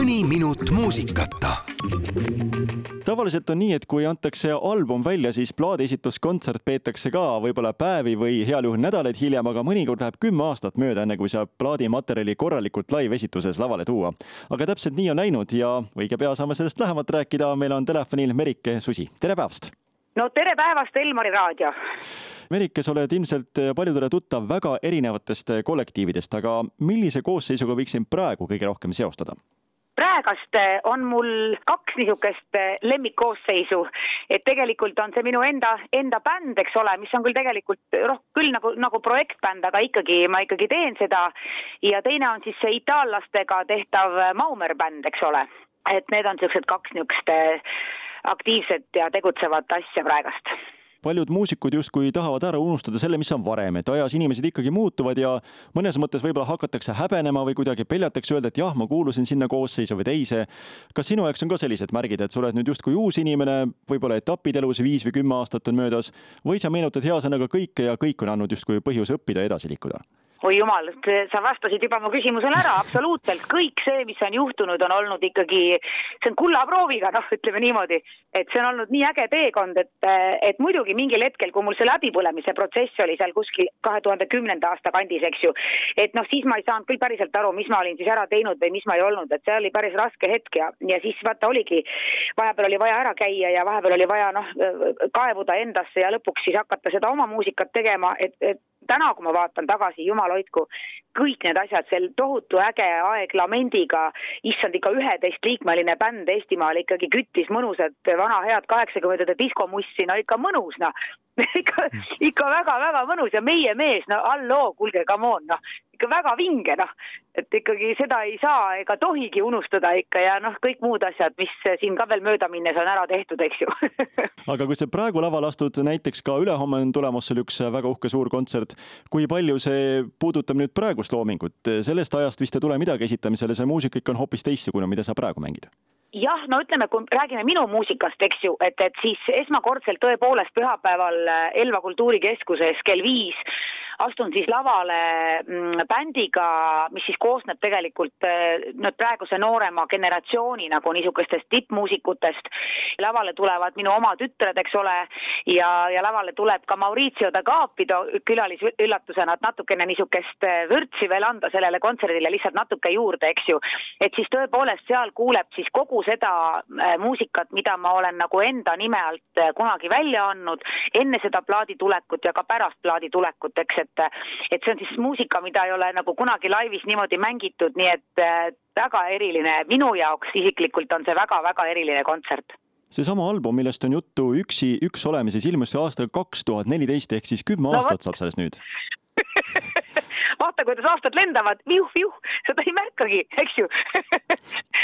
mõni minut muusikata tavaliselt on nii, et kui antakse album välja, siis plaadiesituskontsert peetakse ka võib-olla päevi või heal juhul nädalaid hiljem, aga mõnikord läheb kümme aastat mööda, enne kui saab plaadimaterjali korralikult live-esituses lavale tuua. aga täpselt nii on läinud ja õige pea saame sellest lähemalt rääkida. meil on telefonil Merike Susi, tere päevast! no tere päevast, Elmari raadio! Merike, sa oled ilmselt paljudele tuttav väga erinevatest kollektiividest, aga millise koosseisuga võiksin praegu kõige rohkem seostada? Praegast on mul kaks niisugust lemmikkoosseisu, et tegelikult on see minu enda, enda bänd, eks ole, mis on küll tegelikult roh-, küll nagu, nagu projektbänd, aga ikkagi ma ikkagi teen seda. ja teine on siis see itaallastega tehtav Maumer bänd, eks ole. et need on niisugused kaks niisugust aktiivset ja tegutsevat asja praegast paljud muusikud justkui tahavad ära unustada selle, mis on varem, et ajas inimesed ikkagi muutuvad ja mõnes mõttes võib-olla hakatakse häbenema või kuidagi peljatakse öelda, et jah, ma kuulusin sinna koosseisu või teise. kas sinu jaoks on ka sellised märgid, et sa oled nüüd justkui uus inimene, võib-olla etapid elus viis või kümme aastat on möödas või sa meenutad hea sõnaga kõike ja kõik on andnud justkui põhjuse õppida ja edasi liikuda? Oi jumal, sa vastasid juba mu küsimusele ära, absoluutselt. Kõik see, mis on juhtunud, on olnud ikkagi, see on kullaprooviga, noh, ütleme niimoodi, et see on olnud nii äge teekond, et, et muidugi mingil hetkel, kui mul see läbipõlemise protsess oli seal kuskil kahe tuhande kümnenda aasta kandis, eks ju, et noh, siis ma ei saanud küll päriselt aru, mis ma olin siis ära teinud või mis ma ei olnud, et see oli päris raske hetk ja, ja siis vaata oligi, vahepeal oli vaja ära käia ja vahepeal oli vaja noh, kaevuda endasse ja lõpuks siis hakata seda oma muusikat tegema, et, et täna, kui ma vaatan tagasi, jumal hoidku, kõik need asjad, see tohutu äge aeg Lamendiga, issand ikka üheteistliikmeline bänd Eestimaal ikkagi küttis mõnusat vana head kaheksakümnendate diskomussi, no ikka mõnus noh. Ikka, ikka väga-väga mõnus ja meie mees, no halloo, kuulge, come on, noh, ikka väga vinge, noh. et ikkagi seda ei saa ega tohigi unustada ikka ja noh, kõik muud asjad, mis siin ka veel mööda minnes on ära tehtud, eks ju aga kui sa praegu lavale astud, näiteks ka ülehomme on tulemas sul üks väga uhke suur kontsert, kui palju see puudutab nüüd praegust loomingut, sellest ajast vist ei tule midagi esitamisele, see muusika ikka on hoopis teistsugune, mida sa praegu mängid? jah, no ütleme, kui räägime minu muusikast, eks ju, et, et siis esmakordselt tõepoolest pühapäeval Elva kultuurikeskuses kell viis astun siis lavale mm, bändiga, mis siis koosneb tegelikult nüüd praeguse noorema generatsiooni nagu niisugustest tippmuusikutest. lavale tulevad minu oma tütred, eks ole, ja, ja lavale tuleb ka Maurizio da Capido külalisüllatusena, et natukene niisugust vürtsi veel anda sellele kontserdile lihtsalt natuke juurde, eks ju. et siis tõepoolest seal kuuleb siis kogu seda muusikat, mida ma olen nagu enda nime alt kunagi välja andnud, enne seda plaadi tulekut ja ka pärast plaadi tulekut, eks, et et, et see on siis muusika, mida ei ole nagu kunagi laivis niimoodi mängitud, nii et väga eriline, minu jaoks isiklikult on see väga-väga eriline kontsert. Seesama album, millest on juttu Üksi üks olemises, ilmus aastal kaks tuhat neliteist ehk siis kümme no, aastat saab sellest nüüd vaata, kuidas aastad lendavad, viuh-viuh, seda ei märkagi, eks ju.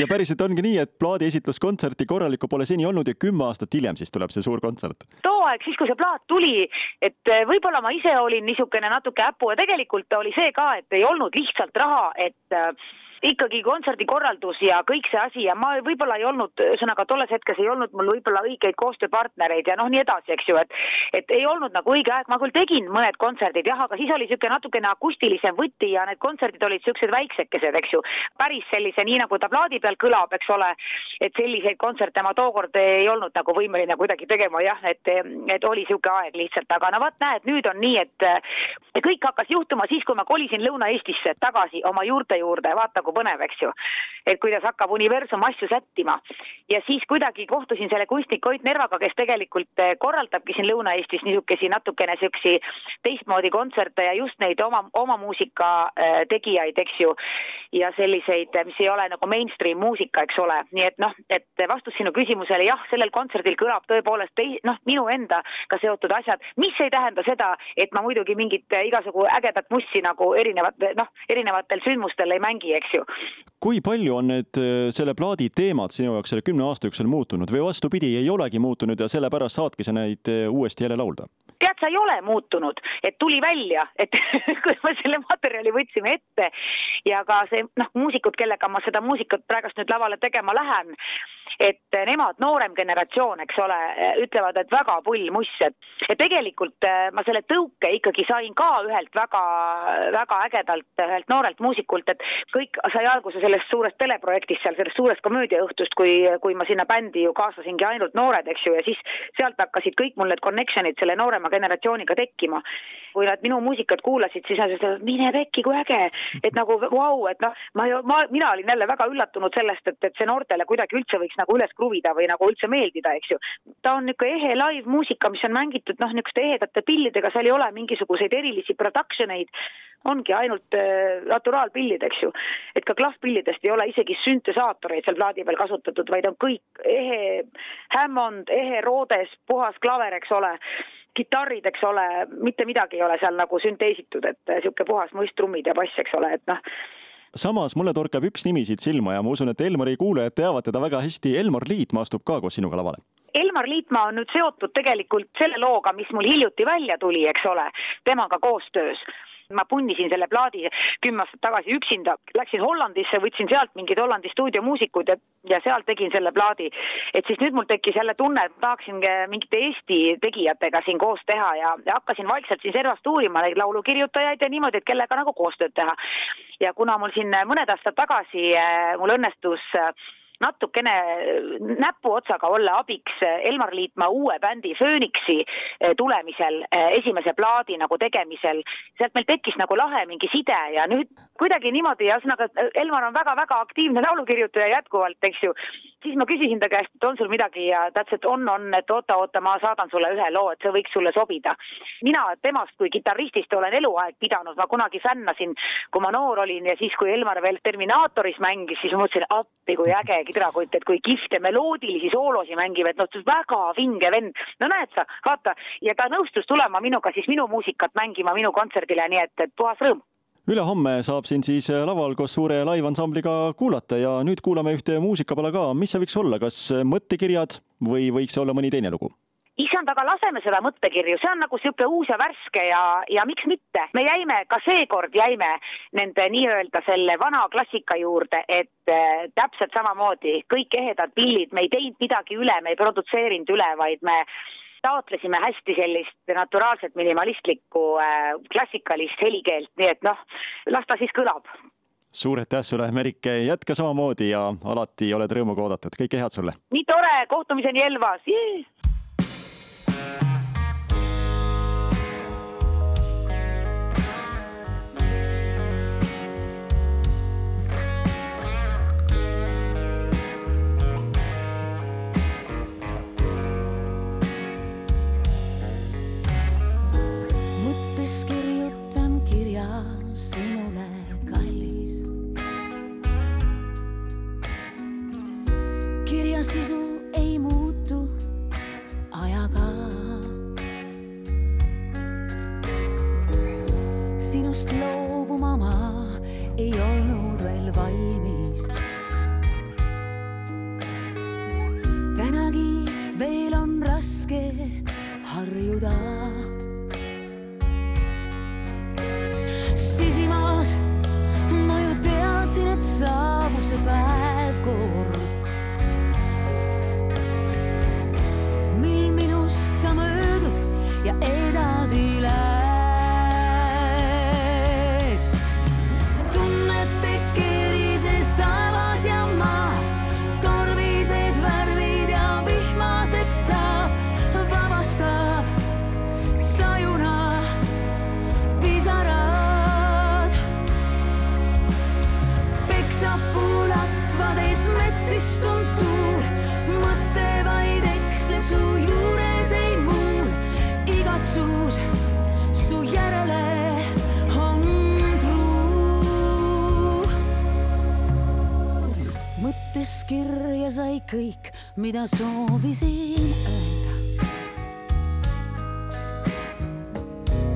Ja päriselt ongi nii, et plaadi esitluskontserti korralikku pole seni olnud ja kümme aastat hiljem siis tuleb see suur kontsert? too aeg, siis kui see plaat tuli, et eh, võib-olla ma ise olin niisugune natuke äpu ja tegelikult oli see ka, et ei olnud lihtsalt raha, et eh, ikkagi kontserdikorraldus ja kõik see asi ja ma võib-olla ei olnud, ühesõnaga tolles hetkes ei olnud mul võib-olla õigeid koostööpartnereid ja noh, nii edasi, eks ju, et et ei olnud nagu õige aeg, ma küll tegin mõned kontserdid jah, aga siis oli niisugune natukene akustilisem võti ja need kontserdid olid niisugused väiksekesed, eks ju. päris sellise, nii nagu ta plaadi peal kõlab, eks ole, et selliseid kontserte ma tookord ei olnud nagu võimeline kuidagi tegema jah, et, et oli niisugune aeg lihtsalt, aga no vot, näed, nüüd on nii, et kõik hakkas juhtuma siis, kui ma kolisin Lõuna-Eestisse tagasi oma juurte juurde, vaata nagu põnev, eks ju. et kuidas hakkab universum asju sättima. ja siis kuidagi kohtusin selle kunstnik Ott Nervaga, kes tegelikult eh, korraldabki siin Lõuna-Eestis niisugusi natukene niisugusi teistmoodi kontserte ja just neid oma, oma muusika eh, tegijaid, eks ju. ja selliseid, mis ei ole nagu mainstream muusika, eks ole, nii et noh, et vastus sinu küsimusele, jah, sellel kontserdil kõlab tõepoolest tei-, noh, minu endaga seotud asjad, mis ei tähenda seda, et ma muidugi mingit eh, igasugu ägedat mussi nagu erinevat, noh, erinevatel sündmustel ei mängi, eks ju ju. kui palju on need äh, selle plaadi teemad sinu jaoks selle kümne aasta jooksul muutunud või vastupidi, ei olegi muutunud ja sellepärast saadki sa neid äh, uuesti jälle laulda? tead, sa ei ole muutunud, et tuli välja, et kui me selle materjali võtsime ette ja ka see noh, muusikud, kellega ma seda muusikat praegust nüüd lavale tegema lähen, et nemad, noorem generatsioon, eks ole, ütlevad, et väga pull muss, et, et tegelikult äh, ma selle tõuke ikkagi sain ka ühelt väga, väga ägedalt, ühelt noorelt muusikult, et kõik sai alguse sellest suurest teleprojektist seal, sellest suurest komöödiaõhtust, kui, kui ma sinna bändi ju kaasasingi ainult noored, eks ju, ja siis sealt hakkasid kõik mul need connection'id selle noorema generatsiooniga tekkima. kui nad minu muusikat kuulasid, siis nad ütlesid, mine pekki, kui äge, et nagu vau wow,, et noh, ma ju, ma, mina olin jälle väga üllatunud sellest, et, et see noortele kuidagi üldse võiks nagu üles kruvida või nagu üldse meeldida, eks ju. ta on niisugune ehe live-muusika, mis on mängitud noh, niisuguste ehedate pillidega, seal ei ole mingisuguseid erilisi production eid, ongi ainult äh, naturaalpillid, eks ju. et ka klahvpillidest ei ole isegi süntesaatoreid seal plaadi peal kasutatud, vaid on kõik ehe Hammond, ehe Rhodes, puhas klaver, eks ole kitarrid, eks ole, mitte midagi ei ole seal nagu sünteesitud, et niisugune puhas muisttrummid ja bass, eks ole, et noh, samas mulle torkab üks nimi siit silma ja ma usun, et Elmari kuulajad teavad teda väga hästi. Elmar Liitmaa astub ka koos sinuga lavale. Elmar Liitmaa on nüüd seotud tegelikult selle looga, mis mul hiljuti välja tuli, eks ole, temaga koostöös ma punnisin selle plaadi kümme aastat tagasi üksinda, läksin Hollandisse, võtsin sealt mingid Hollandi stuudiomuusikud ja, ja seal tegin selle plaadi. et siis nüüd mul tekkis jälle tunne, et tahaksin mingite Eesti tegijatega siin koos teha ja, ja hakkasin vaikselt siin servast uurima neid laulukirjutajaid ja niimoodi, et kellega nagu koostööd teha. Ja kuna mul siin mõned aastad tagasi äh, mul õnnestus äh, natukene näpuotsaga olla abiks Elmar Liitmaa uue bändi eh, tulemisel, esimese plaadi nagu tegemisel. sealt meil tekkis nagu lahe mingi side ja nüüd kuidagi niimoodi, ühesõnaga Elmar on väga-väga aktiivne laulukirjutaja jätkuvalt, eks ju. Siis ma küsisin ta käest, et on sul midagi ja ta ütles, et on, on, et oota-oota, ma saadan sulle ühe loo, et see võiks sulle sobida. mina temast kui kitarristist olen eluaeg pidanud, ma kunagi fännasin, kui ma noor olin ja siis, kui Elmar veel Terminaatoris mängis, siis ma mõtlesin, appi kui äge kidrakutt, et kui kihvte meloodilisi soolosi mängib, et noh, väga vinge vend. no näed sa, vaata, ja ta nõustus tulema minuga siis minu muusikat mängima minu kontserdile, nii et, et puhas rõõm ülehomme saab sind siis laval koos suure laivansambliga kuulata ja nüüd kuulame ühte muusikapala ka. mis see võiks olla, kas mõttekirjad või võiks see olla mõni teine lugu? issand, aga laseme seda mõttekirju, see on nagu niisugune uus ja värske ja, ja miks mitte. me jäime, ka seekord jäime nende nii-öelda selle vana klassika juurde, et äh, täpselt samamoodi kõik ehedad pillid, me ei teinud midagi üle, me ei produtseerinud üle, vaid me taotlesime hästi sellist naturaalset minimalistlikku äh, klassikalist helikeelt, nii et noh, las ta siis kõlab. Suur aitäh sulle, Merike, jätka samamoodi ja alati oled rõõmuga oodatud, kõike head sulle! nii tore, kohtumiseni Elvas! Kõik, mida soovisin öelda.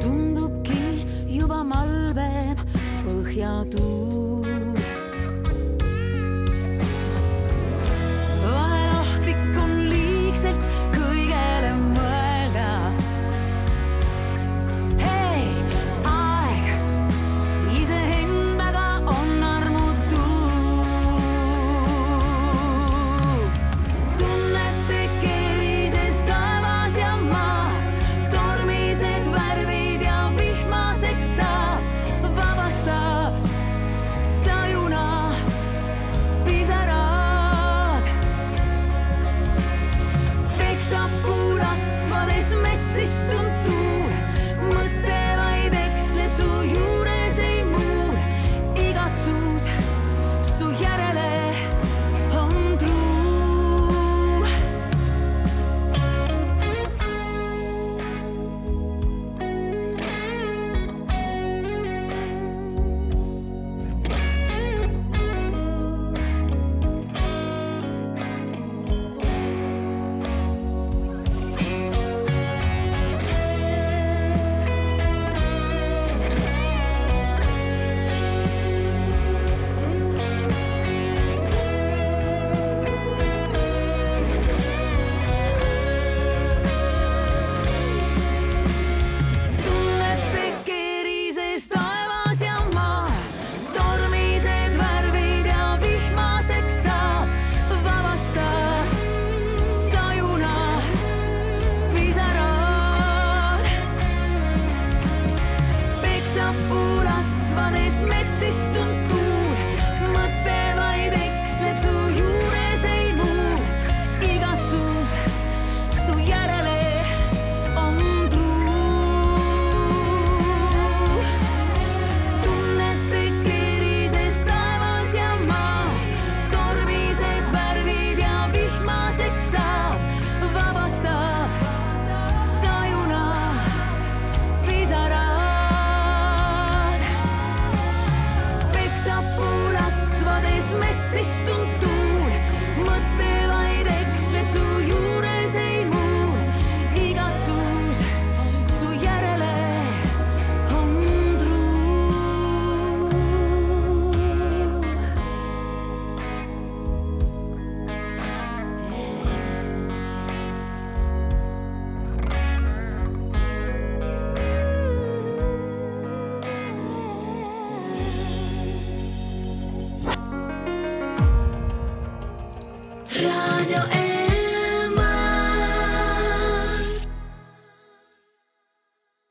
tundubki juba malbeb põhjatuul. som bor attfor deg som et